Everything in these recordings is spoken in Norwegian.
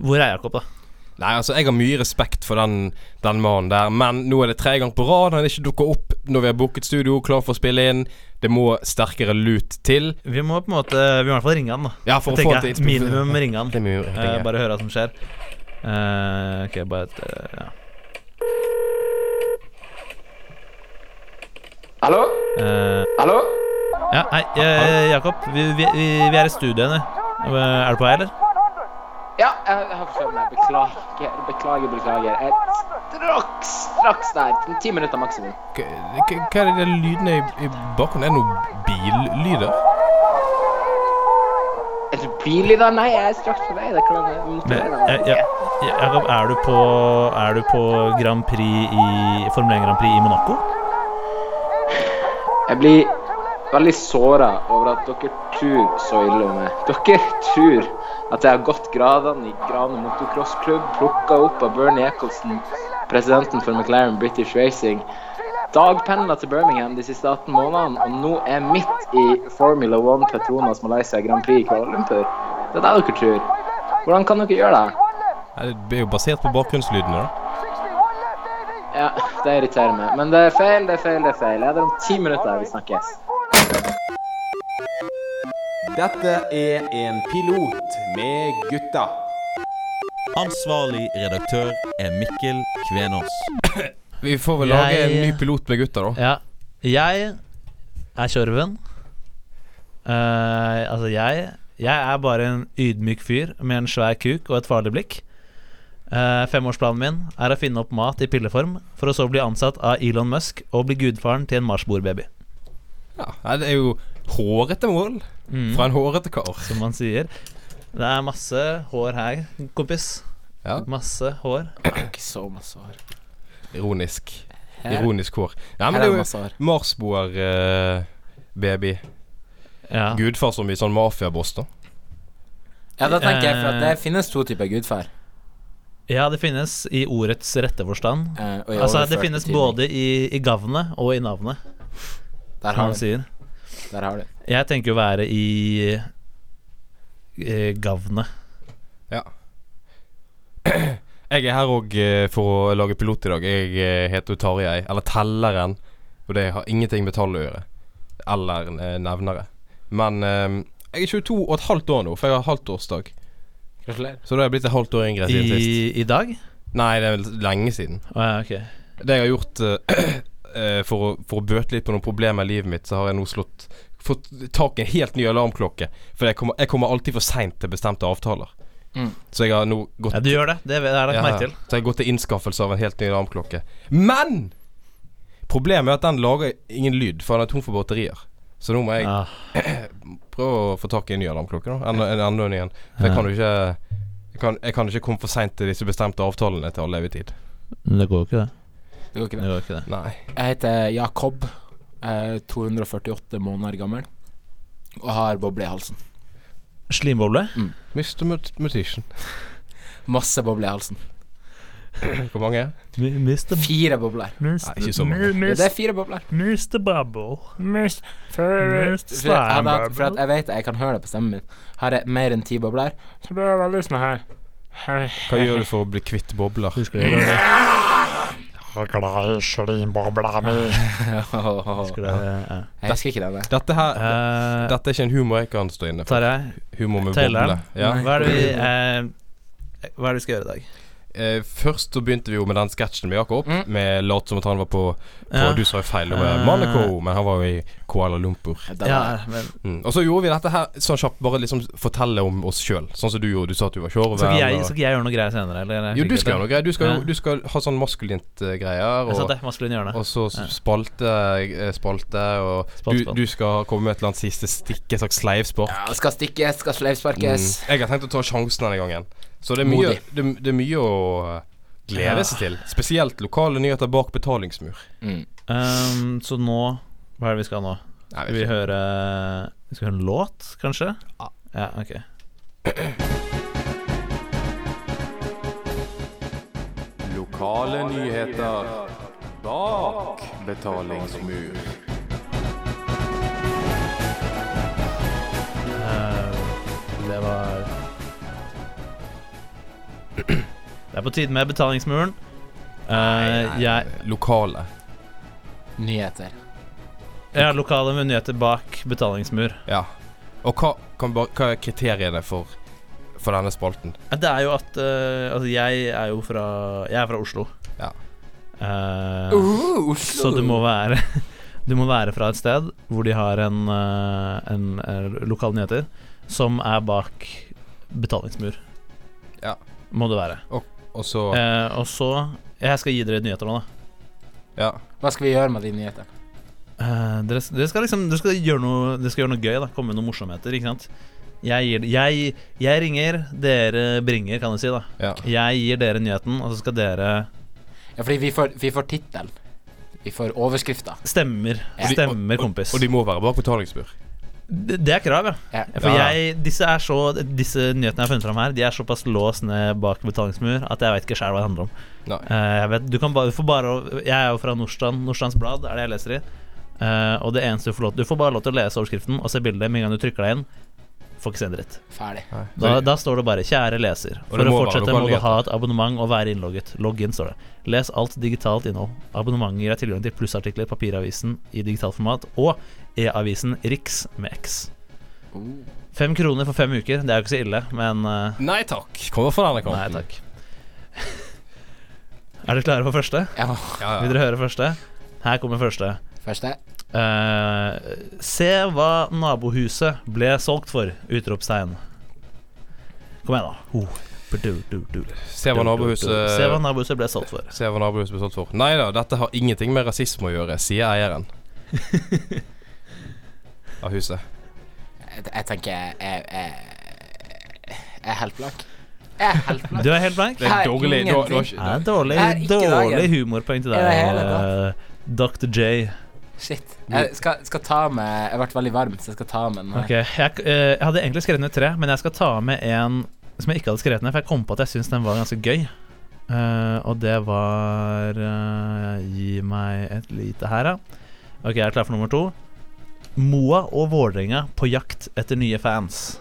Hvor er Jakob, da? Nei, altså, jeg har mye respekt for den, den mannen der, men nå er det tre ganger på rad han ikke dukker opp når vi har booket studio, klar for å spille inn. Det må sterkere lut til. Vi må på en måte Vi må i hvert fall ringe han, da. Ja, for å få jeg. Minimum ringe han. Det må Eh, bare høre hva som skjer. Eh, ok, bare et eh, ja. Hallo? Eh, Hallo? ja, hei, eh, Jakob. Vi, vi, vi, er i. Eh, Er du på vei, eller? Ja, jeg jeg har forstått meg. Beklager, beklager, beklager. Jeg straks, straks der. Ti minutter maksimum. Hva er det der lydene i, i bakgrunnen? Er det noen billyder? Er det billyder? Nei, jeg er straks på vei. Det kan være Men, ja, ja, ja, er du på Er du på Grand Prix i Formel 1 Grand Prix i Monaco? Jeg blir veldig såra over at dere tror så ille om meg. Dere tror at jeg har gått gradene i Grane motocrossklubb, plukka opp av Bernie Eccleston, presidenten for McLaren British Racing, dagpendla til Birmingham de siste 18 månedene, og nå er midt i Formula 1 Petronas Malaysia Grand Prix i Kuala Lumpur. Det er det dere tror. Hvordan kan dere gjøre det? Det er jo basert på bakgrunnslydene, da. Ja, det irriterer meg. Men det er feil, det er feil, det er feil. Jeg er om ti minutter. Vi snakkes. Dette er en pilot med gutta. Ansvarlig redaktør er Mikkel Kvenås. Vi får vel lage Jeg- en ny pilot med gutta, da. Ja. Jeg er Kjørven. Uh, altså, jeg Jeg er bare en ydmyk fyr med en svær kuk og et farlig blikk. Uh, femårsplanen min er å finne opp mat i pilleform, for å så bli ansatt av Elon Musk og bli gudfaren til en Marsboer-baby. Ja, det er jo hårete mål Mm. fra en hårete kar. Som man sier. Det er masse hår her, kompis. Ja, Masse hår. Ikke så masse hår. ironisk. Her, Ironisk hår. Ja, men det er jo masse hår. Marsboer-baby. Ja. Gudfar som i sånn mafiaboss, da. Ja, da tenker jeg for at Eh. det finnes to typer gudfar. ja, det finnes i ordets rette forstand. eh, Altså, det finnes betydning. både i, i gavnet og i navnet, Der har sier. Der har du. Jeg tenker å være i eh, Ja. Jeg er her òg for å lage pilot i dag. Jeg eh, heter Tarjei, eller Telleren. Og det har ingenting med tall å gjøre. Eller eh, nevnere. Men eh, jeg er 22 og et halvt år nå, for jeg har halvtårsdag. Gratulerer. Så da har jeg blitt et halvt år yngre siden sist. I, I dag? Nei, det er vel lenge siden. Ah, ja, okay. Det jeg har gjort eh, eh, for, å, for å bøte litt på noen problemer i livet mitt, så har jeg nå slått fått tak i en helt ny alarmklokke. For jeg kommer, jeg kommer alltid for seint til bestemte avtaler. Mm. Så jeg har nå gått Ja, du gjør det. Det har jeg lagt merke til. Så jeg har gått til innskaffelse av en helt ny alarmklokke. Men! Problemet er at den lager ingen lyd, for den er tom for batterier. Så nå må jeg Ah, prøve å få tak i en ny alarmklokke. da En, en en igjen. For jeg kan jo ikke jeg kan, jeg kan ikke komme for seint til disse bestemte avtalene til all evig tid. men det går jo ikke, det. Det går ikke Det det. går ikke det. Nei. Jeg heter Jakob. Er 248 måneder gammel. Og har boble i halsen. Slimboble? Mr. Mut Mutation. Masse boble i halsen. Hvor mange? Mister... Fire bobler. Nei, ikke så mange. Ja, det er fire bobler. Mr. Bubble. Hadde hatt- for at jeg vet jeg kan høre det på stemmen min. Har jeg mer enn ti bobler, så blir jeg veldig sånn her Hva gjør du for å bli kvitt bobler? Husker glad i slimbobla mi. Ja. Jeg husker ikke det. Dette her uh, Dette er ikke en humor jeg kan stå inne for. Humor med boble. Ja. hva er vi eh, Hva er det vi skal gjøre i dag? Eh, først så begynte vi jo med den sketsjen med Jakob, Mm. med låt som at han var på, på Ja. Du sa jo feil, det var Eh. Monaco, men han var jo i Kuala Lumpur. Ja, men Mm. Og så gjorde vi dette her sånn kjapt, bare liksom fortelle om oss sjøl. Sånn som du gjorde. Du sa at du var skal jeg, og- skal ikke jeg gjøre noe greier senere? Eller? Jo, du skal gjøre noe greier. Du skal, Ja. du skal ha sånn maskulint uh, greier. Og, det, maskulin hjørne. og så spalte, eh, spalte og Spalt, du, spalt. du skal komme med et eller annet siste stikk, et slags sleivspark. Ja, skal stikkes, skal sleivsparkes. Mm. Jeg har tenkt å ta sjansen denne gangen. Så det er mye, det, det er mye å eh, glede Ja. seg til. Spesielt lokale nyheter bak betalingsmur. Mm. Um, så nå Hva er det vi skal nå? Nei, Skal vi høre Vi skal høre en låt, kanskje? Ja, ok. Lokale nyheter bak betalingsmur. Uh, det var Det er på tide med betalingsmuren. Nei, jeg Lokale. Nyheter. Ja, lokale lokale nyheter bak betalingsmur. Ja. Og hva, kan, hva er kriteriene for, for denne spalten? Det er jo at uh, Altså, jeg er jo fra Jeg er fra Oslo. Ja. Uh, Uh, så du må være Du må være fra et sted hvor de har en, en eh, lokale nyheter som er bak betalingsmur. Ja. Må det være. Og så Eh, og så Jeg skal gi dere nyheter nå, da. Ja. Hva skal vi gjøre med de nyhetene? Eh, dere, dere skal liksom Dere skal gjøre noe Dere skal gjøre noe gøy, da. Komme med noen morsomheter, ikke sant. Jeg, gir, jeg, jeg ringer, dere bringer, kan du si. da ja. Jeg gir dere nyheten, og så skal dere Ja, fordi vi får, vi får tittelen. Vi får overskrifta. Stemmer. Ja. Stemmer, kompis. Og de må være bak betalingsmur. Det, er krav, ja. Ja. For jeg, disse, er så, disse nyhetene jeg har funnet fram her, De er såpass låst ned bak betalingsmur at jeg vet ikke sjæl hva det handler om. Eh, jeg, vet, du kan bare, du får bare Jeg er jo fra Nordstrand. Nordstrands Blad er det jeg leser i. Uh, og det eneste du får lov Du får bare lov til å lese overskriften og se bildet med en gang du trykker deg inn. Får ikke se en dritt. Ferdig. Da, da står det bare 'Kjære leser'. For å fortsette må du ha et abonnement og være innlogget. Logg inn, står det. Les alt digitalt innhold. Abonnementet gir deg tilgang til plussartikler, papiravisen i digitalt format og e-avisen Riks med X. Uh. Fem kroner for fem uker. Det er jo ikke så ille, men uh, Nei takk. Kommer fra denne Nei takk. er dere klare for første? Ja, Ja, Vil ja. dere høre første? Her kommer første. første. Eh, se hva nabohuset ble solgt for! Utropstegn. Kom igjen, da. Oh. Du, du, du. Se hva nabohuset Se hva nabohuset ble solgt for. Se hva nabohuset ble solgt for. Nei da, dette har ingenting med rasisme å gjøre, sier eieren av huset. Jeg, jeg tenker jeg, jeg, jeg, er helt blank. Jeg er helt blank. Du er helt blank? Det er dårlig. Dårlig, dårlig humorpoeng til deg, eh, Dr. J. Shit. Jeg skal, skal ta med Jeg ble veldig varm, så jeg skal ta med den her. Ok, jeg, eh, jeg hadde egentlig skrevet ned tre, men jeg skal ta med en som jeg ikke hadde skrevet ned, for jeg kom på at jeg syns den var ganske gøy. Uh, og det var uh, Gi meg et lite her, da. Ok, jeg er klar for nummer to. Moa og Vålerenga på jakt etter nye fans.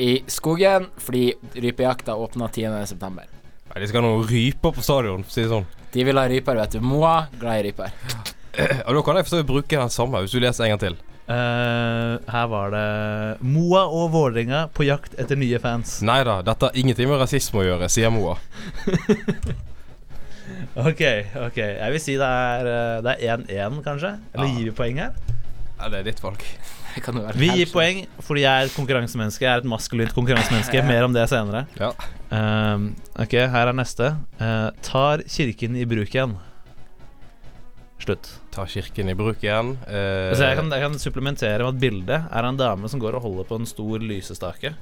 I skogen, fordi rypejakta åpna 10.9. Nei, de skal ha noen ryper på stadion, for å si det sånn. De vil ha ryper, vet du. Moa, glad i ryper. Og da kan jeg forstå bruke den samme, hvis du leser en gang til. Uh, her var det Moa og Vålerenga på jakt etter nye fans. Nei da, dette har ingenting med rasisme å gjøre, sier Moa. Ok, ok. Jeg vil si det er eh, Det er 1-1, kanskje? Eller Ja. gir vi poeng her? Ja, det er ditt valg. Kan være Vi gir poeng fordi jeg er et konkurransemenneske. Jeg er et maskulint konkurransemenneske. Mer om det senere. Ja. Uh, ok, her er neste. Uh, tar kirken i bruk igjen. Slutt. Ta kirken i bruk igjen. Eh, Altså, jeg, kan, jeg kan supplementere med at bildet er en dame som går og holder på en stor lysestake.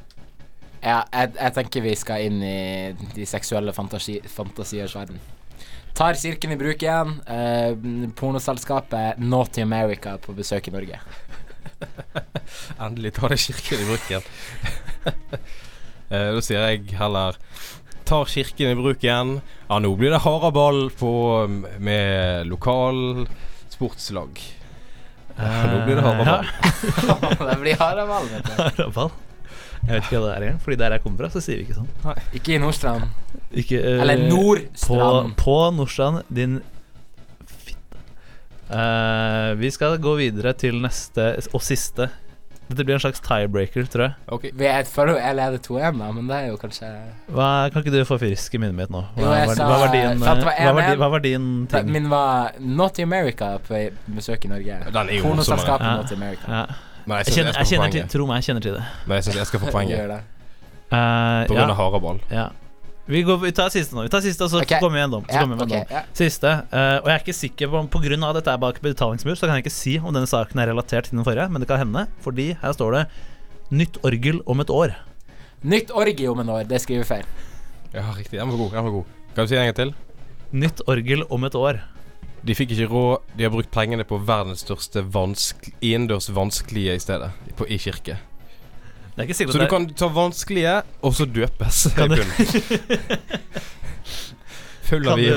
Ja, jeg, jeg tenker vi skal inn i de seksuelle fantasi, fantasiers verden. Tar kirken i bruk igjen. Eh, pornoselskapet Naughty America på besøk i Norge. Endelig tar de kirken i bruk igjen. eh, da sier jeg heller Tar kirken i bruk igjen. Ja, nå blir det haraball med lokal sportslag. Nå blir det haraball. det blir haraball, vet du. Haraball. Jeg vet ikke hva det er engang, Fordi der jeg kommer fra, så sier vi ikke sånn. Ikke i Nordstrand. Ikke, uh, Eller Nordstrand. på Nordstrand, din fitte. Uh, vi skal gå videre til neste og siste. Dette blir en slags tiebreaker, tror jeg. Ok. jeg føler jo, jeg leder 2-1, da, men det er jo kanskje Hva, kan ikke du forfriske minnet mitt nå? Hva, Jo, jeg var, sa- hva, var, din, sa at det var hva, var, din, hva var din ting? Min var Naughty America på besøk i Norge. Den er jo. Pornoselskapet Ja. Naughty America. Ja. Men jeg Jeg kjenner, jeg jeg kjenner til, tro meg, jeg kjenner til det. Men jeg syns jeg skal få Gjør poenget. det. Eh, På grunn ja, av haraball. ja. Vi, går, vi tar siste nå. Vi tar siste, og så okay. kommer vi gjennom. Så Ja, kommer vi ok, gjennom. ja. Siste. Uh, og jeg er ikke sikker på om På grunn av at dette er bak betalingsmur, så kan jeg ikke si om denne saken er relatert til den forrige, men det kan hende, fordi her står det 'Nytt orgel om et år'. Nytt orgel om et år, det skriver feil. Ja, riktig. Den var god. Den var god. Kan du si det en gang til? Nytt orgel om et år. De fikk ikke råd. De har brukt pengene på verdens største vansk innendørs vanskelige i stedet. På, I kirke. Så du kan ta vanskelige, og så døpes. Kan du- Full av Kan vi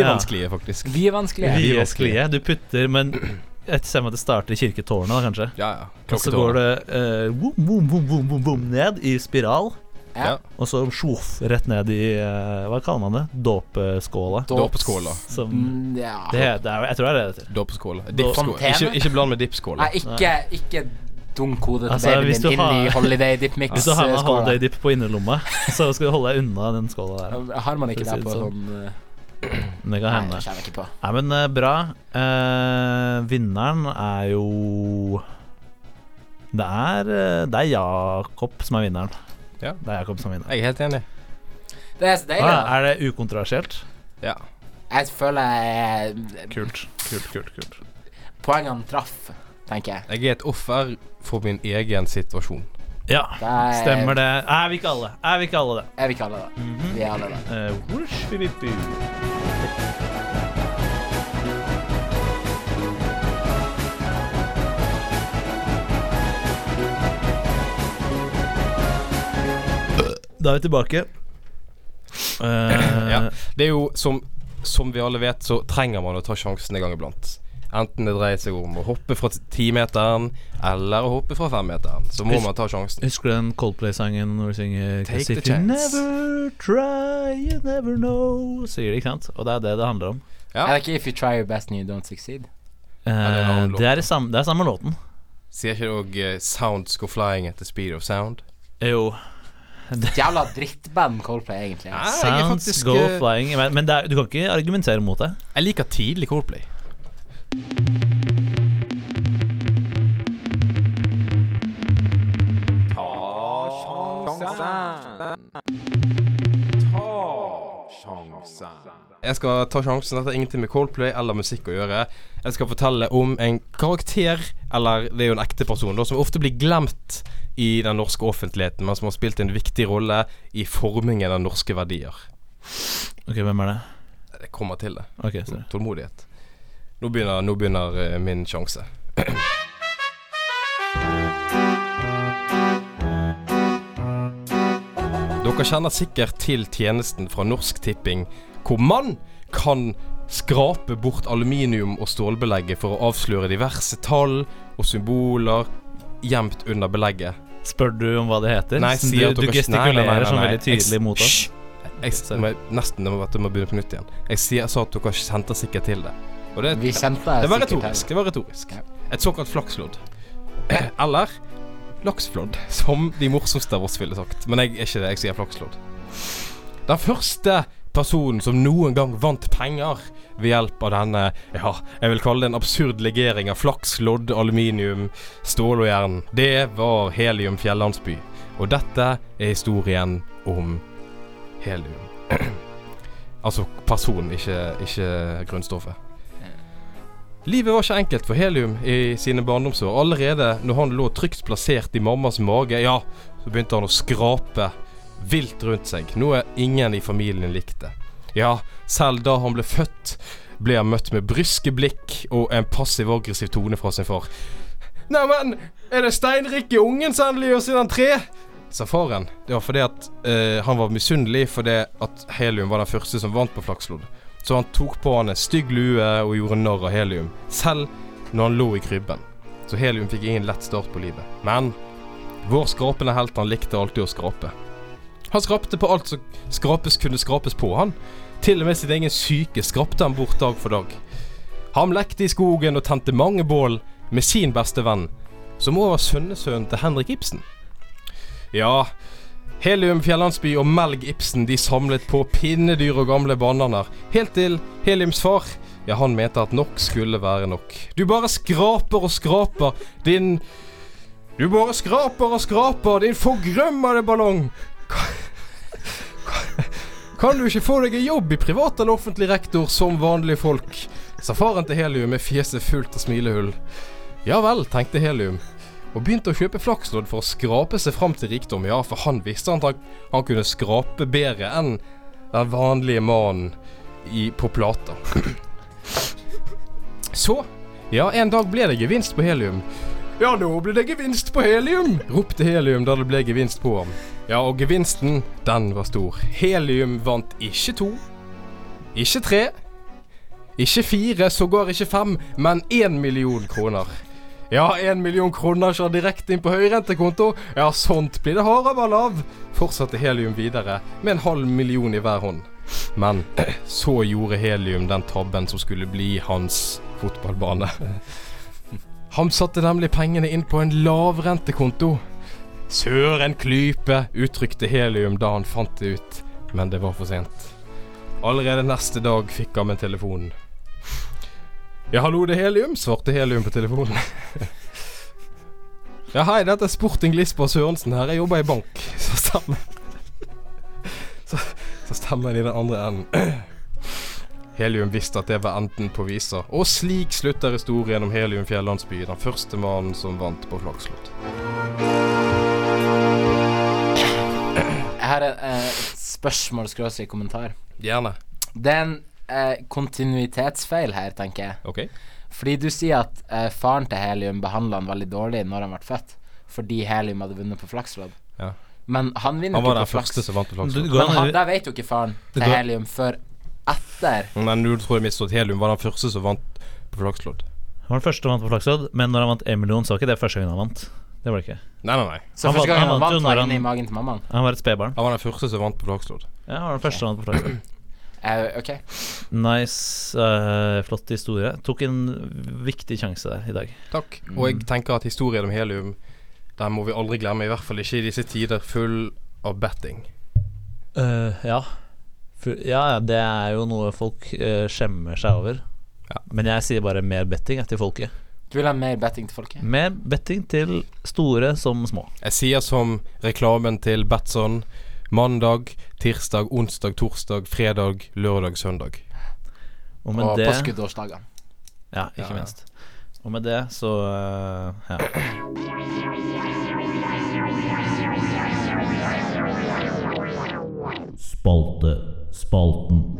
er, vanskelige, faktisk. Vi er vanskelige. Vi vanskelige. Du putter Men jeg ser at det starter i kirketårnet, da, kanskje. Ja, ja. Og så går det uh, boom, boom, boom, boom, boom, boom, ned i spiral. Ja. og så sjoff rett ned i uh, Hva kaller man det? Dåpeskåla. Dåpeskåla. Som Mm, ja. det, det er, Jeg tror det er det det heter. Dåpeskåla. Ikke, ikke bland med dipskåla. Nei, ikke, ikke dunk hodet til Altså, hvis babyen din har, inn i holiday dip mix Hvis du har med holiday dip på innerlomma, så skal du holde deg unna den skåla der. Har man ikke det på sånn, sånn eh, det kan Nei, hende. det på. Nei, men uh, bra. Uh, vinneren er jo Det er uh, Det er Jakob som er vinneren. Ja. Det er Jakob som er vinneren. Jeg er helt enig. Det er så deilig. Ah, er det ukontroversielt? Ja. Jeg føler jeg, Kult. Kult, kult, kult. poengene traff, tenker jeg. Jeg er et offer for min egen situasjon. Ja, Det er, stemmer det. Er vi ikke alle? Er vi ikke alle det? Er vi ikke alle det? Mhm. Vi er alle det. Uh, whoosh. Da er vi tilbake. Uh, Ja. Det er jo som, som vi alle vet, så trenger man å ta sjansen en gang iblant. Enten det dreier seg om å hoppe fra timeteren eller å hoppe fra femmeteren. Så må Husk, man ta sjansen. Husker du den Coldplay-sangen når du synger Take the chance." never try, you never know Sier det, ikke sant? Og det er det det handler om. Ja. Er det ikke 'If you try your best and you don't succeed'? Uh, det er det, er samme, det er samme låten. Sier ikke dere uh, 'Sounds go flying at the speed of sound'? Jo. Jævla drittband Coldplay, egentlig. Ja, Sounds faktisk, go eh, flying. Men, men det er, du kan ikke argumentere mot det. Jeg liker tidlig Coldplay. Jeg skal ta sjansen. Dette har ingenting med Coldplay eller musikk å gjøre. Jeg skal fortelle om en karakter, eller det er jo en ekte person, da, som ofte blir glemt i den norske offentligheten, men som har spilt en viktig rolle i formingen av norske verdier. Ok, hvem er det? Det kommer til det. Okay. Tålmodighet. Nå begynner, nå begynner eh, min sjanse. Dere kjenner sikkert til tjenesten fra Norsk Tipping, hvor man kan skrape bort aluminium- og stålbelegget for å avsløre diverse tall og symboler gjemt under belegget. Spør du om hva det heter? Nei, sier du, at du dere- gestikulerer nei, nei, nei, sånn veldig tydelig Jeg- mot oss. Hysj! Jeg, jeg, nesten det må, det må begynne på nytt igjen. Jeg, sier, jeg sa at dere sendte sikkert til det. Og det, Vi kjente det var retorisk. Det var retorisk. Ja. Et såkalt flakslodd. Eller laksflodd, som de morsomste av oss ville sagt. Men jeg er ikke det. Jeg sier flakslodd. Den første personen som noen gang vant penger ved hjelp av denne, ja, jeg vil kalle det en absurd legering av flaks, lodd, aluminium, stål og jern, det var Helium fjellandsby. Og dette er historien om helium. altså personen, ikke, ikke grunnstoffet. Livet var ikke enkelt for Helium i sine barndomsår. Allerede når han lå trygt plassert i mammas mage, ja, så begynte han å skrape vilt rundt seg, noe ingen i familien likte. Ja, selv da han ble født, ble han møtt med bryske blikk og en passiv-aggressiv tone fra sin far. Neimen, er det steinrike ungen som endelig gjør sin entré? sa faren. Det var fordi at uh, han var misunnelig fordi at Helium var den første som vant på flakslodd. Så han tok på han en stygg lue og gjorde narr av Helium, selv når han lå i krybben. Så Helium fikk ingen lett start på livet. Men vår skrapende helt han likte alltid å skrape. Han skrapte på alt som skrapes kunne skrapes på, han. Til og med sitt egen syke skrapte han bort dag for dag. Han lekte i skogen og tente mange bål med sin beste venn, som òg var sønnesønnen til Henrik Ibsen. Ja, Helium Fjellandsby og Melg Ibsen de samlet på pinnedyr og gamle bananer, helt til Heliums far ja, han mente at nok skulle være nok. Du bare skraper og skraper, din Du bare skraper og skraper, din forgrømmede ballong. Kan du ikke få deg en jobb i privat eller offentlig rektor som vanlige folk? sa faren til Helium med fjeset fullt av smilehull. Ja vel, tenkte Helium, og begynte å kjøpe flakslodd for å skrape seg fram til rikdom. Ja, for han visste at han, han kunne skrape bedre enn den vanlige mannen i, på plata. Så, ja, en dag ble det gevinst på Helium. Ja, nå ble det gevinst på Helium! ropte Helium da det ble gevinst på ham. Ja, og gevinsten, den var stor. Helium vant ikke to, ikke tre, ikke fire, sågar ikke fem, men én million kroner. Ja, en million kroner skjer direkte inn på høyrentekonto. Ja, sånt blir det hardere av. Fortsatte Helium videre med en halv million i hver hånd. Men så gjorde Helium den tabben som skulle bli hans fotballbane. Han satte nemlig pengene inn på en lavrentekonto. Søren klype, uttrykte Helium da han fant det ut, men det var for sent. Allerede neste dag fikk han en telefon. Ja, hallo, det er Helium, svarte Helium på telefonen. ja, hei, dette er Sporting Lisboa Sørensen her. Jeg jobber i bank. Så stemmer Så, så stemmer det i den andre enden. Helium visste at det var enden på visa, og slik slutter historien om Helium fjellandsby, den første mannen som vant på Flakslodd. Jeg har et, et spørsmål skråstrek kommentar. Gjerne. Er en eh, kontinuitetsfeil her, tenker jeg. Okay. Fordi du sier at eh, faren til Helium behandla han veldig dårlig når han ble født, fordi Helium hadde vunnet på Flakslodd. Ja. Men han vinner Han ikke på Flaks. første som vant på Flakslodd. Men han, der vet jo ikke faren til går- Helium før etter. Men du tror jeg mistet Helium var den første som vant på Flakslodd. han var den første som vant på Flakslodd, men når han vant 1 million, så var ikke det første gangen han vant. Det var det ikke. Nei, nei, nei. Så Han første gang han han vant var han- magen til mammaen. Han var et spedbarn. Han var den første som vant på Flakslodd. Ja, han var den første som vant på Flakslodd. Eh, ok. Nice, uh, flott historie. Tok en viktig sjanse der i dag. Takk. Og jeg tenker at historien om helium, den må vi aldri glemme. I hvert fall ikke i disse tider full av betting. Uh, ja. Ja, det er jo noe folk skjemmer seg over. Ja. Men jeg sier bare mer betting til folket. Du vil ha mer betting til folket? Mer betting til store som små. Jeg sier som reklamen til Batson. Mandag, tirsdag, onsdag, torsdag, fredag, lørdag, søndag. Og med Og det påskuddårsdagene. Ja, ikke Ja, ja. minst. Og med det så uh, ja. Spaltespalten.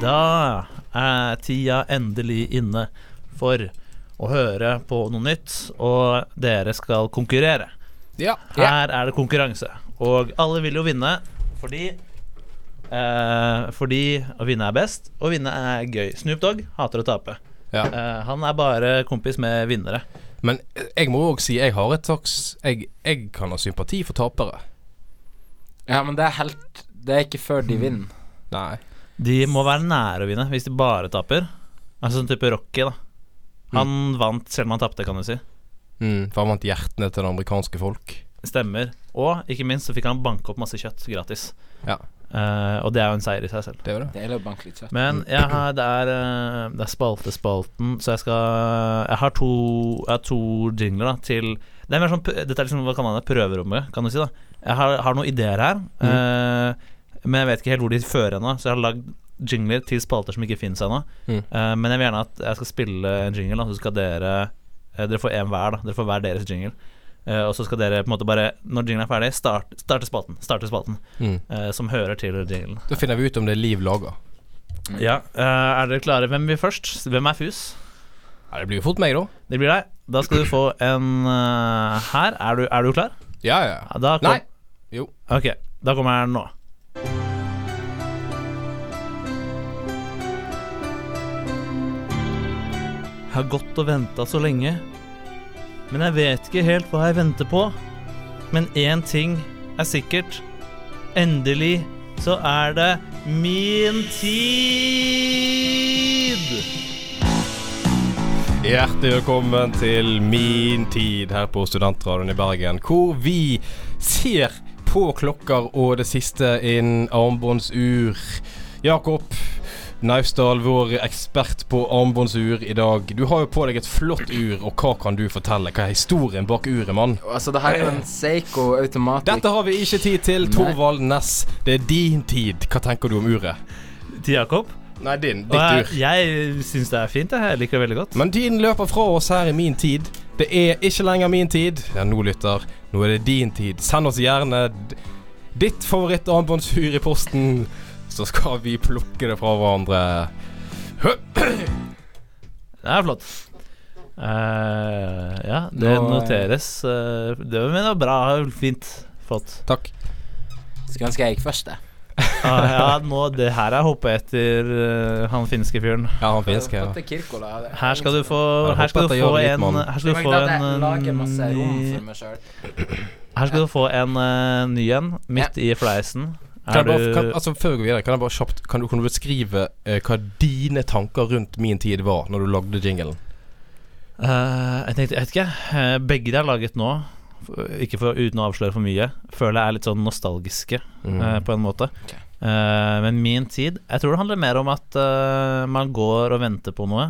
Da er tida endelig inne for å høre på noe nytt, og dere skal konkurrere. Ja. Her er det konkurranse, og alle vil jo vinne fordi eh, Fordi å vinne er best, og vinne er gøy. Snoop Dogg hater å tape. ja. Eh, han er bare kompis med vinnere. Men jeg må òg si jeg har et slags jeg, jeg kan ha sympati for tapere. Ja, men det er helt Det er ikke før de vinner. Nei. De må være nære å vinne hvis de bare taper. Altså sånn type Rocky, da. Han vant selv om han tapte, kan du si. Mm, for han vant hjertene til det amerikanske folk. Stemmer. Og ikke minst så fikk han banke opp masse kjøtt gratis. Ja. Uh, og det er jo en seier i seg selv. Det er det. Det er bank litt kjøtt. Men jeg har, det er, uh, det er spaltespalten, så jeg skal Jeg har to, jeg har to jingler da til Det er mer sånn Dette er liksom, hva kan man det, prøverommet, kan du si. da Jeg har, har noen ideer her, eh, men jeg vet ikke helt hvor de fører ennå, så jeg har lagd jingler til spalter som ikke fins ennå. Mm. Uh, men jeg vil gjerne at jeg skal spille en jingle, da, så skal dere Dere får én hver, da. Dere får hver deres jingle. Eh, og så skal dere på en måte bare, når jinglen er ferdig, start, starte spalten. Starte spalten Mm. uh, som hører til jinglen. Da finner vi ut om det er liv laga. Ja, Uh, Er dere klare? Hvem blir først? Hvem er fus? Ja, det blir jo fort meg, da. Det blir deg. Da skal du få en her. Er du, er du klar? Ja, ja. Ja, Da kom, Nei. Jo. Ok, da kommer den nå. Jeg har gått og venta så lenge, men jeg vet ikke helt hva jeg venter på. Men én ting er sikkert. Endelig så er det min tid! Hjertelig velkommen til Min tid her på Studentradioen i Bergen, hvor vi ser på klokker og det siste innen armbåndsur. Jakob Naustdal, vår ekspert på armbåndsur i dag. Du har jo på deg et flott ur, og hva kan du fortelle? Hva er historien bak uret, mann? Altså, det her er jo en Seiko automatic. Dette har vi ikke tid til. Torvald Næss, det er din tid. Hva tenker du om uret? Til Jakob. Nei, din. Ditt jeg, ur. jeg syns det er fint. jeg. Jeg liker det veldig godt. Men tiden løper fra oss her i min tid. Det er ikke lenger min tid. Ja, nå lytter. Nå er det din tid. Send oss gjerne ditt favorittarmbåndsur i posten, så skal vi plukke det fra hverandre. Det er flott. Uh, ja, det Nå, eh, noteres. Uh, det men det var bra. Fint. Flott. Takk. Skulle ønske jeg gikk først, jeg. Ah, ja, nå, det her er hoppe etter uh, han finske fyren. Ja, han finske. Ja. Det er Her skal du få Her skal du få en Her skal du få en. Her skal du få en ny en, midt i fleisen. Kan bare, kan, altså Før vi går videre, kan jeg bare kjapt Kan du, kan du beskrive eh, hva dine tanker rundt min tid var når du lagde jinglen? Uh, Jeg tenkte, jeg vet ikke eh, Begge de har laget nå Ikke for, uten å avsløre for mye Føler jeg er litt sånn nostalgiske Mm. uh, På en måte Okay. Uh, Men min tid Jeg tror det handler mer om at eh, Man går og venter på noe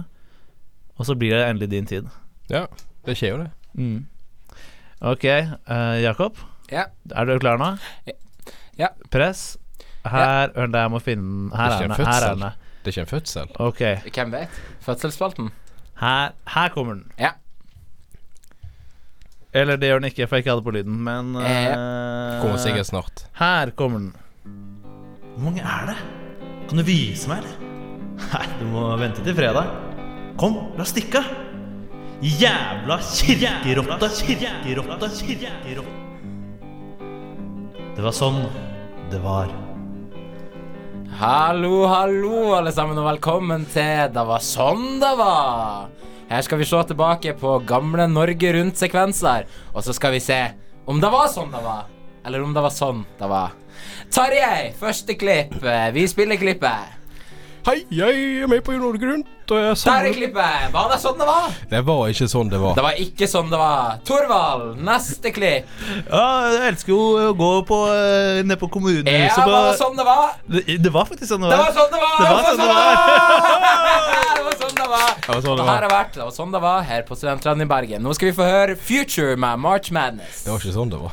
Og så blir det endelig din tid Ja, det skjer jo det. mm. Ok, eh, Jakob Ja. Er du klar nå? Ja. Press Her, vent, jeg må finne Her er den, her er den Det er ikke en fødsel. Ok, Hvem vet? Fødselsspalten? her, her kommer den Ja. Eller det gjør den ikke, for jeg ikke hadde på lyden Men eh, Kommer sikkert snart. Her kommer den. Hvor mange er det? Kan du vise meg, eller? Nei, du må vente til fredag. Kom, la oss stikke. Jævla kirkerotte, kirkerotte, kirkerotte. Det var sånn det var. Hallo, hallo, alle sammen, og velkommen til Det var sånn det var. Her skal vi se tilbake på gamle Norge Rundt-sekvenser, og så skal vi se om det var sånn det var, eller om det var sånn det var. Tarjei, første klipp. Vi spiller klippet. Hei, jeg er med på jeg Der er klippet. Var det sånn det var? Det var ikke sånn det var. Det var ikke sånn det var. Torvald, neste klipp. Ja, jeg elsker jo å gå på, eh, ned på Ja, kommunehuset. var det sånn det var? det, det var faktisk sånn det var. Det var. var sånn det var! Det var sånn det Det var sånn det var. Det var sånn her har vært Det var sånn det var her på Studentlandet i Bergen. Nå skal vi få høre Future med March Madness. Det var ikke sånn det var.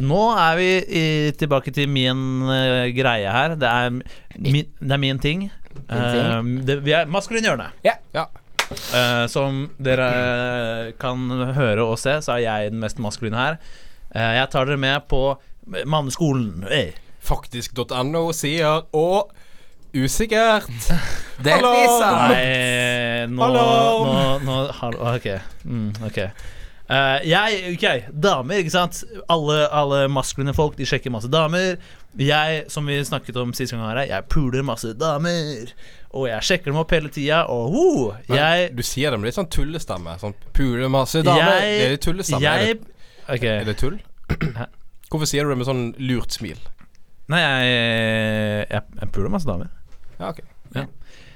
Nå er vi i, tilbake til min uh, greie her. Det er min, det er min ting. Uh, det, vi er maskulin hjørne. Ja. Ja. Eh, som dere kan høre og se, så er jeg den mest maskuline her. Eh, jeg tar dere med på manneskolen. Hey. Faktisk.no sier og usikkert. Det Hallo! Nei, nå, Hallo! nå, nå hallo, Ok. Mm, ok. Uh, jeg, ok, damer, ikke sant. Alle, alle maskuline folk De sjekker masse damer. Jeg, som vi snakket om sist gang her, jeg puler masse damer. Og jeg sjekker dem opp hele tida, og jeg du sier det med litt sånn tullestemme. Sånn puler masse damer. Jeg- det er litt tullestemme. Jeg er, det, okay. er det tull? Hvorfor sier du det med sånn lurt smil? Nei, jeg, jeg, jeg puler masse damer. Ja, ok.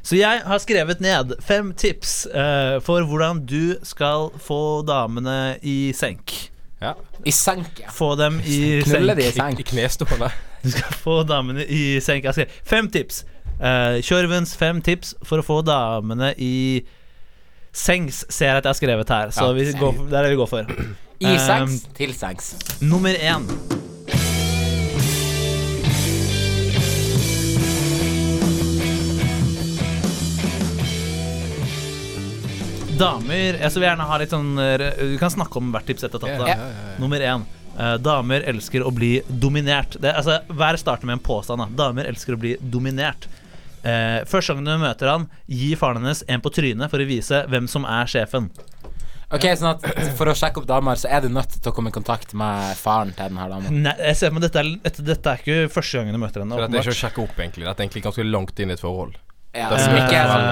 Så jeg har skrevet ned fem tips eh, for hvordan du skal få damene i senk. Ja. I senk, ja. Få dem i Knulle senk. de i I, senk. I knestående. Du skal få damene i senk. Jeg fem tips. Uh, Kjørvens fem tips for å få damene i sengs, ser jeg at jeg har skrevet her. Så Ja, vi går, der er det vi går for. I Um, sengs til sengs. Nummer én. Damer Jeg vil gjerne ha litt sånn Du Vi kan snakke om hvert tips etter tatt. da. Ja, ja, ja, ja. Nummer én. eh, damer elsker å bli dominert. Det, altså, Hver starter med en påstand. Da. Damer elsker å bli dominert. Eh, første gang du møter han, gi faren hennes en på trynet for å vise hvem som er sjefen. Ok, sånn at For å sjekke opp damer, så er du nødt til å komme i kontakt med faren til denne dama. Nei, jeg ser, men dette er, dette, dette er ikke første gangen du møter henne. Dette er ikke å sjekke opp, egentlig. Dette er egentlig ganske langt inn i et forhold. Ja, Det er som ikke er sånn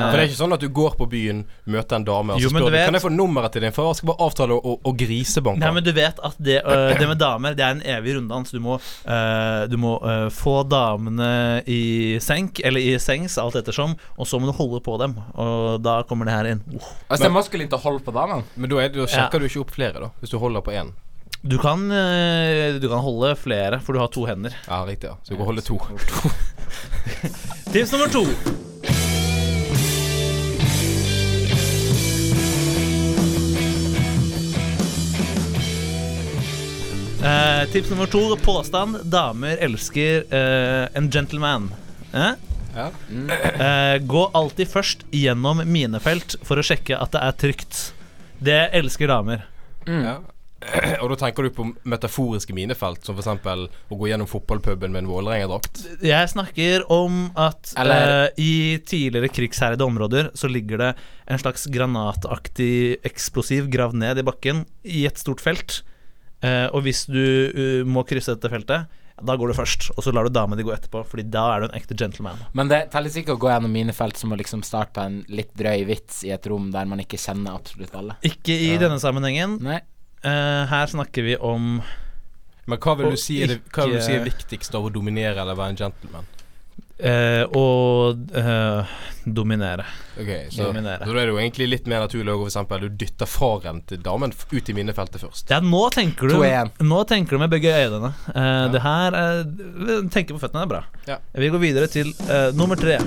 Eh. For det er ikke sånn at du går på byen, møter en dame, og Jo, så spør du vet- Kan jeg få nummeret til din far? Jeg skal bare avtale å, å grisebanke Nei, men du vet at det, øh, det med damer Det er en evig runddans. Du må, øh, du må øh, få damene i senk, eller i sengs, alt ettersom, og så må du holde på dem. Og da kommer det her inn. Oh. Altså, det er maskulint å holde på damene. Men da, sjekker ja. du ikke opp flere, da. Hvis du holder på én. Du kan, øh, du kan holde flere, for du har to hender. Ja, riktig. ja Så du kan holde to. Tips nummer to. Eh, tips nummer to. Påstand. Damer elsker eh, en gentleman. Eh? Ja. Eh, gå alltid først gjennom minefelt for å sjekke at det er trygt. Det elsker damer. Mm. Ja. Og da tenker du på metaforiske minefelt, som f.eks. å gå gjennom fotballpuben med en Vålerenga-drakt? Jeg snakker om at Eller- uh, i tidligere krigsherjede områder så ligger det en slags granataktig eksplosiv gravd ned i bakken i et stort felt. Uh, og hvis du uh, må krysse dette feltet, da går du først. Og så lar du damene de gå etterpå, Fordi da er du en ekte gentleman. Men det telles ikke å gå gjennom minefelt som å liksom starte en litt drøy vits i et rom der man ikke kjenner absolutt alle. Ikke i denne sammenhengen. Nei. Eh, her snakker vi om Men hva vil du si er, det, hva vil du si er viktigst av å dominere eller være en gentleman? Uh, å uh, dominere. Okay, så, Dominere. så da er det jo egentlig litt mer naturlig å gå for du dytter faren til damen ut i minnefeltet først. Ja, nå tenker du Nå tenker du med begge øynene. Eh, Det her eh, Tenker på føttene er bra. Ja. Vi går videre til eh, nummer tre.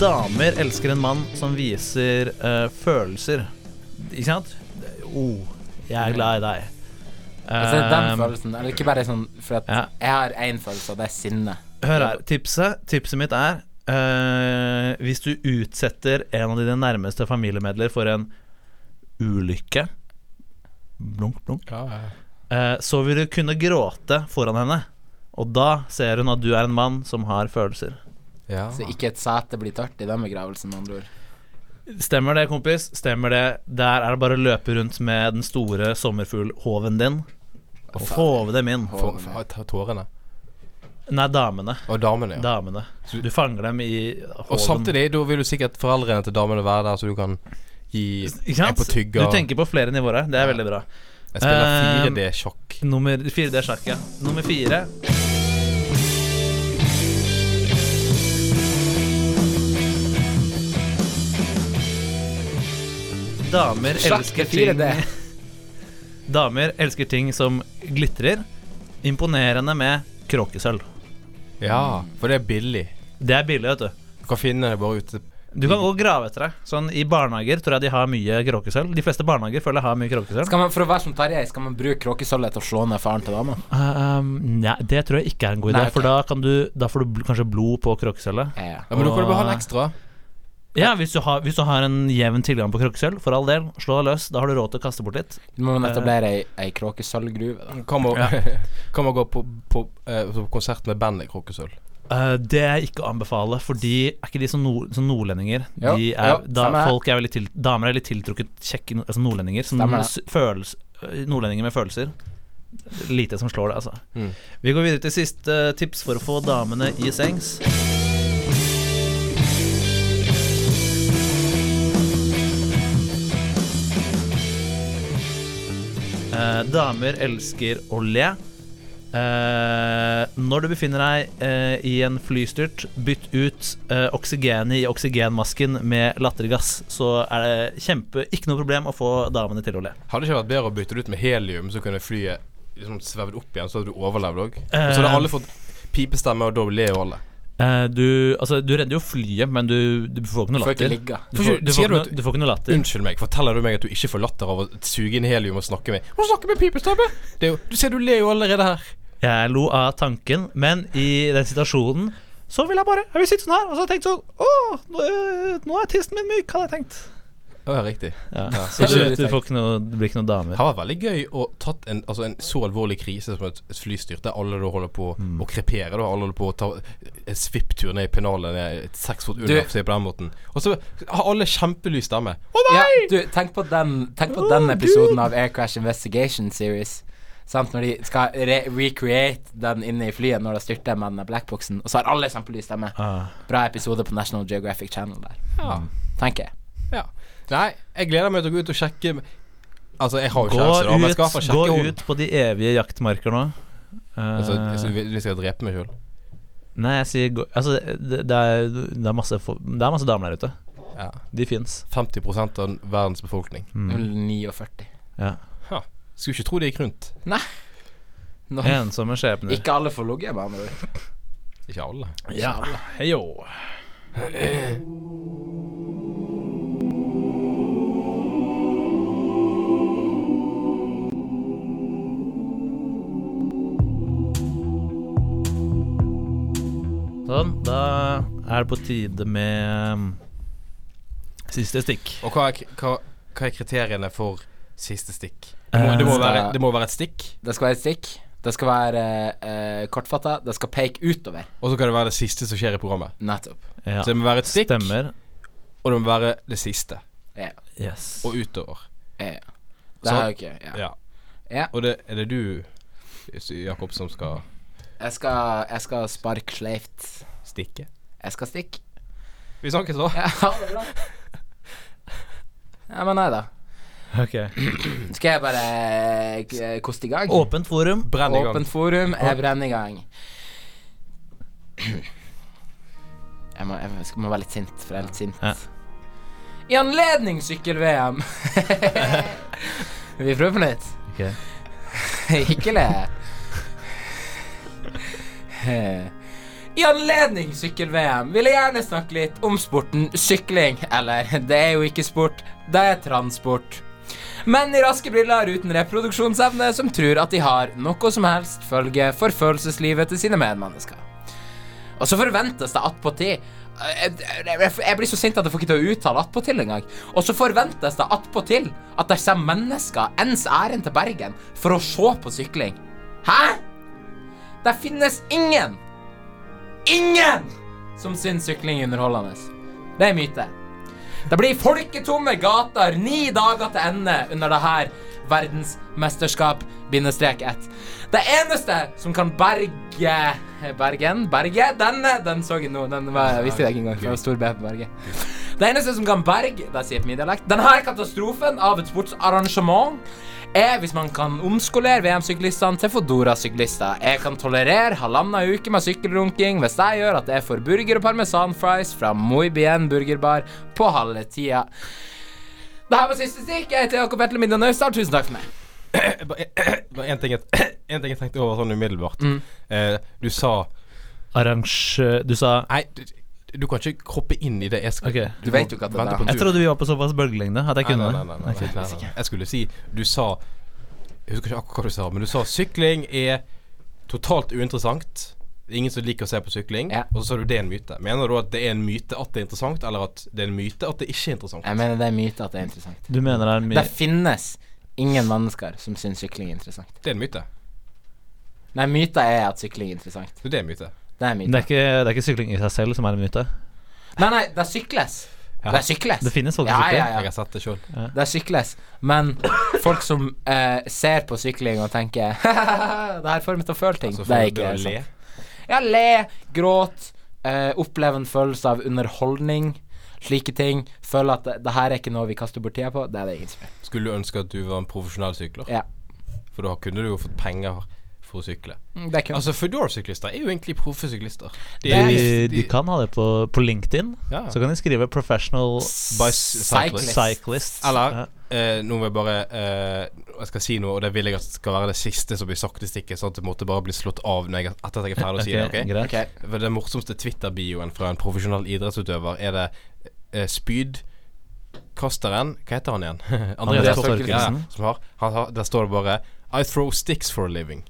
Damer elsker en mann som viser eh, følelser. Ikke sant? Oh, jeg er glad i deg. Altså, den Eh, følelsen Eller ikke bare sånn For at ja. jeg har én følelse, og det er sinne. Hør her. Tipset, tipset mitt er eh, Hvis du utsetter en av dine nærmeste familiemedler for en ulykke Blunk, blunk. eh, så vil du kunne gråte foran henne. Og da ser hun at du er en mann som har følelser. Ja. Så ikke et sete blir tørt i den begravelsen, med andre ord. Stemmer det, kompis? Stemmer det? Der er det bare å løpe rundt med den store sommerfuglhoven din og håve dem inn. Ta tårene. Nei, damene. Og damene, ja. Damene. Du fanger dem i Og samtidig, da vil jo sikkert foreldrene til damene være der, så du kan gi Ikke sant? en på tygga. Du tenker på flere nivåer her. Det er veldig bra. Jeg spiller Eh, 4D-sjakk. Nummer fire, det er sjakk, ja. Nummer fire Damer elsker er 4D. ting Damer elsker ting som glitrer. Imponerende med kråkesølv. Ja, for det er billig. Det er billig, vet du. Du kan finne det bare ute. Du kan gå og grave etter det. Sånn I barnehager tror jeg de har mye kråkesølv. De fleste barnehager føler jeg har mye kråkesølv. Skal man, for å være som Tarjei, skal man bruke kråkesølvet til å slå ned faren til dama? Um, nei, det tror jeg ikke er en god idé, Nei, ok. for da, kan du, da får du bl kanskje blod på kråkesølvet. Ja, ja. Ja, Men da kan du bare ha en ekstra. Ja, hvis du, har, hvis du har en jevn tilgang på kråkesølv, for all del, slå deg løs. Da har du råd til å kaste bort litt. Du må etablere ei, ei kråkesølvgruve. Kan man, kan man gå på, på, eh, på konsert med bandet Kråkesølv? Uh, det er ikke å anbefale, fordi er ikke de som, nord, som nordlendinger Jo, de er, jo, da, folk er til, Damer er litt tiltrukket kjekke altså nordlendinger. Som Stemmer det. s- følels, øh, nordlendinger med følelser. Lite som slår det, altså. Mm. Vi går videre til siste eh, tips for å få damene i sengs. Eh, damer elsker å le. Eh, når du befinner deg eh, i en flystyrt, bytt ut eh, oksygenet i oksygenmasken med lattergass, så er det kjempe ikke noe problem å få damene til å le. Hadde det ikke vært bedre å bytte det ut med helium, så kunne flyet liksom svevd opp igjen, så hadde du overlevd òg? Eh. så hadde alle fått pipestemme, og da ler jo alle. Eh, du, altså, du redder jo flyet, men du, du får ikke noe Får ikke latter. Du får, du, får du at- noe, du får ikke noe latter. Unnskyld meg, forteller du meg at du ikke får latter av å suge inn helium og snakke med Å snakke med jo, du ser du ler jo allerede her. Jeg lo av tanken, men i den situasjonen så vil jeg bare Jeg vil sitte sånn her, og så har jeg tenkt sånn Å, nå, er- nå er tissen min myk, hadde jeg tenkt. Å ja, riktig. Ja. Ja. Så du, du får ikke noe, det blir ikke noen damer. Det vært veldig gøy å tatt en, altså en så alvorlig krise som et, et flystyrt, der alle da holder på å krepere. Da Alle holder på å ta en svipptur ned i pennalet ned et seks fot under seg på den måten. Og så har alle kjempelys stemme. Å Ja, du, tenk på den Tenk på den episoden av Air Crash Investigation Series. Sant, når de skal re recreate den inne i flyet når det styrter med den blackboxen, og så har alle kjempelys stemme. Ah. Bra episode på National Geographic Channel der, Ja. tenker jeg. ja. Nei, jeg gleder meg til å gå ut og sjekke Altså, jeg har jo kjæreste, da, men jeg skal fall gå ut på de evige jaktmarker nå. Uh, Altså, altså, hvis jeg skal drepe meg sjøl. nei, jeg sier gå Altså, det, det, er, det, er masse, det er masse damer der ute. Ja. De fins. 50% av verdens befolkning. Mm. 49. Ja. Skulle ikke tro det gikk rundt. Nå, Ensomme skjebner. ikke alle får ligget, med andre. Ikke alle. Ja. Heyo. Sånn, er det på tide med um, siste stikk. Og hva er, hva, hva er kriteriene for siste stikk? Det må, det må, Eh, være, det må være et stikk, Det skal være et stikk. Det skal være uh, kortfatta. Det skal peke utover. og så kan det være det siste som skjer i programmet. Nettopp. Ja. Så det må være et stikk, Stemmer. og det må være det siste. Ja. Yes. Og utover. ja. Det er har jeg ikke. Ja. Ja. Ja. Og det, er det du, Jakob, som skal Jeg skal, jeg skal sparke sleivt. stikke? Jeg skal stikke. Vi snakkes da. Ja, ha det bra. Ja, men nei da. Ok. Skal jeg bare eh, koste i gang? Åpent forum. Brenn i gang. Åpent forum. Jeg brenner i gang. Jeg må, jeg skal- må være litt sint, for jeg er litt sint. Ja. I anledning sykkel-VM Vi prøver på nytt. Ok. Ikke le. I anledning sykkel-VM vil jeg gjerne snakke litt om sporten sykling. Eller, det er jo ikke sport, det er transport. Menn i raske briller uten reproduksjonsevne som tror at de har noe som helst følge for følelseslivet til sine medmennesker. Og så forventes det attpåtil jeg, jeg, jeg blir så sint at jeg får ikke til å uttale attpåtil engang. Og så forventes det attpåtil at det kommer mennesker ens ærend til Bergen for å se på sykling. Hæ? Det finnes ingen, ingen som syns sykling er underholdende. Det er myte. Det blir folketomme gater ni dager til ende under det her verdensmesterskap bindestrek 1. Det eneste som kan berge Bergen? Berge? Denne, den så jeg nå. Den var, jeg visste jeg ikke engang. Det var stor B på Berge. Det eneste som kan berge Det sier på min dialekt. Denne katastrofen av et sportsarrangement er hvis man kan omskolere VM-syklistene til Fodora-syklister. Jeg kan tolerere halvannen uke med sykkelrunking hvis jeg gjør at jeg får burger og parmesanfries fra Muy Bien burgerbar på halve tida. Det her var siste stikk. Jeg heter Jakob Etle Middag Naustdal. Tusen takk for meg. Bare en ting, jeg- en ting jeg tenkte over sånn umiddelbart. Mm. Eh, du sa Arrange... Du sa Nei, du, kan ikke hoppe inn i det jeg skal okay. Du vet jo ikke at det er Jeg trodde vi var på såpass bølgelengde at jeg kunne det. Jeg skulle si Du sa Jeg husker ikke akkurat hva du sa, men du sa sykling er totalt uinteressant. Er Ingen som liker å se på sykling. Ja. Og så sa du det er en myte. Mener du at det er en myte at det er interessant, eller at det er en myte at det ikke er interessant? Jeg mener det er en myte at det er interessant. Du mener det er en myte Det finnes ingen mennesker som syns sykling er interessant. Det er en myte. Nei, myta er at sykling er interessant. Det er en myte. Det er det, er ikke, det er ikke sykling i seg selv som er en myte. Nei, nei, det er sykles. Ja. Det sykles. Det finnes folk som sykler. ja, Jeg ja. har sett det sjøl. Det sykles. Men folk som eh, ser på sykling og tenker Det her får meg til å føle ting. Altså, det er ikke sant. le. Ja, le, gråt, eh, oppleve en følelse av underholdning. Slike ting. Føle at det, det her er ikke noe vi kaster bort tida på. Det er det ingen som gjør. Skulle du ønske at du var en profesjonell sykler? Ja. For da kunne du jo fått penger for å sykle. Mm, Det er Altså, Foodor-syklister er jo egentlig proffe syklister. De, De, de kan ha det på, på LinkedIn. ja. Så kan de skrive 'professional cyclist. cyclist'. Eller Ja. eh, Nå vil jeg bare eh, Jeg skal si noe, og det vil jeg at skal være det siste som blir sagt i stikket, sånn at det måtte bare bli slått av når jeg, etter at jeg er ferdig å si det. Ok, Okay. For Den morsomste Twitter-bioen fra en profesjonell idrettsutøver er det eh, spydkasteren Hva heter han igjen? Andreas Torkelsen. Ja, som har, har, der står det bare I throw sticks for a living.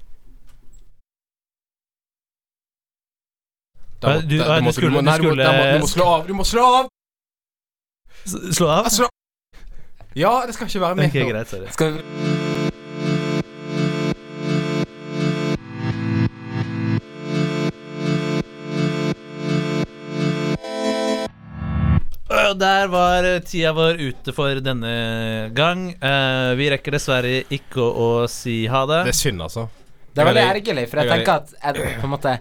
Da du- ja, du skulle- du skulle- Du må slå av! Du må slå av! Slå av? Slå Ja, det skal ikke være med. Ok, greit. Sorry. Skal Øh, Der var tida vår ute for denne gang. Eh, vi rekker dessverre ikke å si ha det. Det er synd, altså. Det er veldig Jeg er- ergerlig, for jeg jeg er- tenker at er, på en måte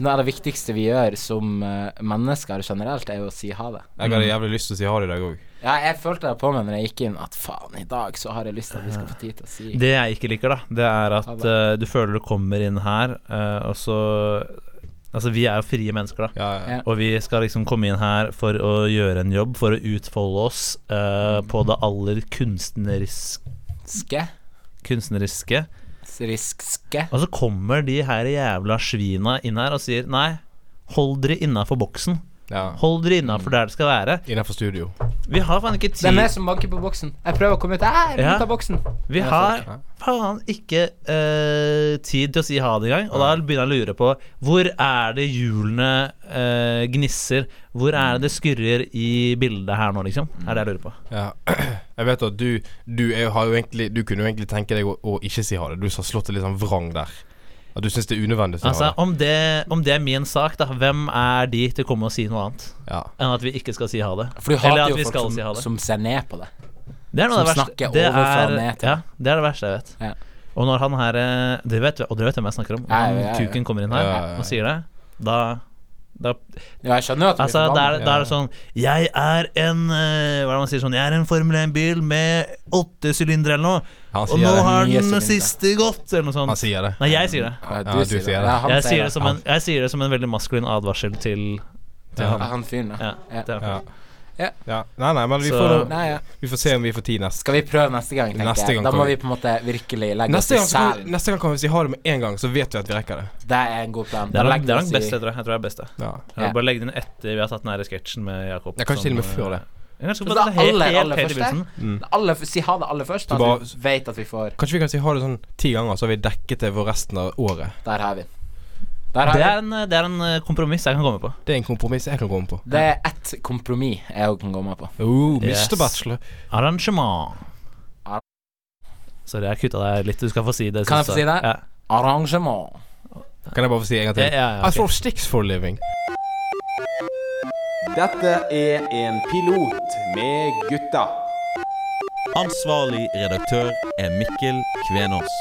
noe av det viktigste vi gjør som uh, mennesker generelt, er jo å si ha det. Jeg hadde jævlig lyst til å si ha det i dag òg. Ja, jeg følte det på meg når jeg gikk inn, at faen, i dag så har jeg lyst til at vi skal få tid til å si Det jeg ikke liker, da, det er at uh, du føler du kommer inn her, uh, og så Altså, vi er jo frie mennesker, da. Ja, ja. Ja. Og vi skal liksom komme inn her for å gjøre en jobb, for å utfolde oss eh, på det aller kunstneriske Ske? kunstneriske. Risk-ske? Og så kommer de her jævla svina inn her og sier nei, hold dere innafor boksen. Ja. Hold dere innafor der det skal være. Innenfor studio. Vi har faen ikke tid Det er meg som banker på boksen. Jeg prøver å komme ut. Jeg er Ja. ut av boksen. Vi har faen ikke uh, tid til å si ha det engang. Og da begynner jeg å lure på hvor er det hjulene uh, gnisser? Hvor er det det skurrer i bildet her nå, liksom? Er det jeg lurer på. Ja. Jeg vet at du Du, er, jo- har jo egentlig, du kunne jo egentlig tenke deg å, å ikke si ha det. Du har slått det litt sånn vrang der. At du syns det er unødvendig Altså, det. om det, om det er min sak, da, hvem er de til å komme og si noe annet Ja. enn at vi ikke skal si ha det? For du hater jo folk som, si som ser ned på det. Det er noe som det verste. snakker Det ovenfra er, ned til ja, det er det verste jeg vet. Ja. Og når han her eh, det vet, Og dere vet hvem jeg snakker om? Ja, Han ja, ja, ja. kuken kommer inn her Ja, ja, ja. og sier det. Da, da Ja, jeg skjønner at Altså, da er, da er det sånn Jeg er en eh, Hva er det man sier sånn Jeg er en Formel 1-bil med åtte sylindere eller noe, og nå har den siste gått, eller noe Han sier det. Nei, jeg sier det. Ja, du, Ja, du sier det. det. Jeg sier det. som en, jeg sier det som en veldig maskulin advarsel til, til Ja. Ja, han. han fyren, ja. Ja, Ja. Ja. Nei, nei, men vi Så- får, Nei, ja. vi får se om vi får tid neste Skal vi prøve neste gang, tenker Neste jeg. Da må vi- på en måte virkelig legge Neste oss gang, i selen. neste gang kan vi si ha det med en gang, så vet vi at vi rekker det. Det er en god plan. Det er det er den beste, jeg tror jeg. Jeg tror det er beste. Ja. Ja. Ja. Bare legg den etter vi har tatt den her sketsjen med Jakob. kan kanskje til og med før det. eh, Kanskje Så bare det er aller, helt, aller helt i første? Mm. Alle, si ha det aller først, Så da, bare- vi vet at vi får Kanskje vi kan si ha det sånn ti ganger, så har vi dekket det for resten av året. Der har vi Det er en, det er en eh, kompromiss jeg kan komme på. Det er en kompromiss jeg kan komme på. Det er ett kompromiss jeg òg kan komme på. Oh, Yes. Mr. Bachelor. Arrangement. Ar- Sorry, jeg kutta deg litt. Du skal få si det. Kan jeg få si det? Ja. Arrangement. Kan jeg bare få si en gang til? Ja, ja, okay. I throw sticks for a living. Dette er en pilot med gutta. Ansvarlig redaktør er Mikkel Kvenås.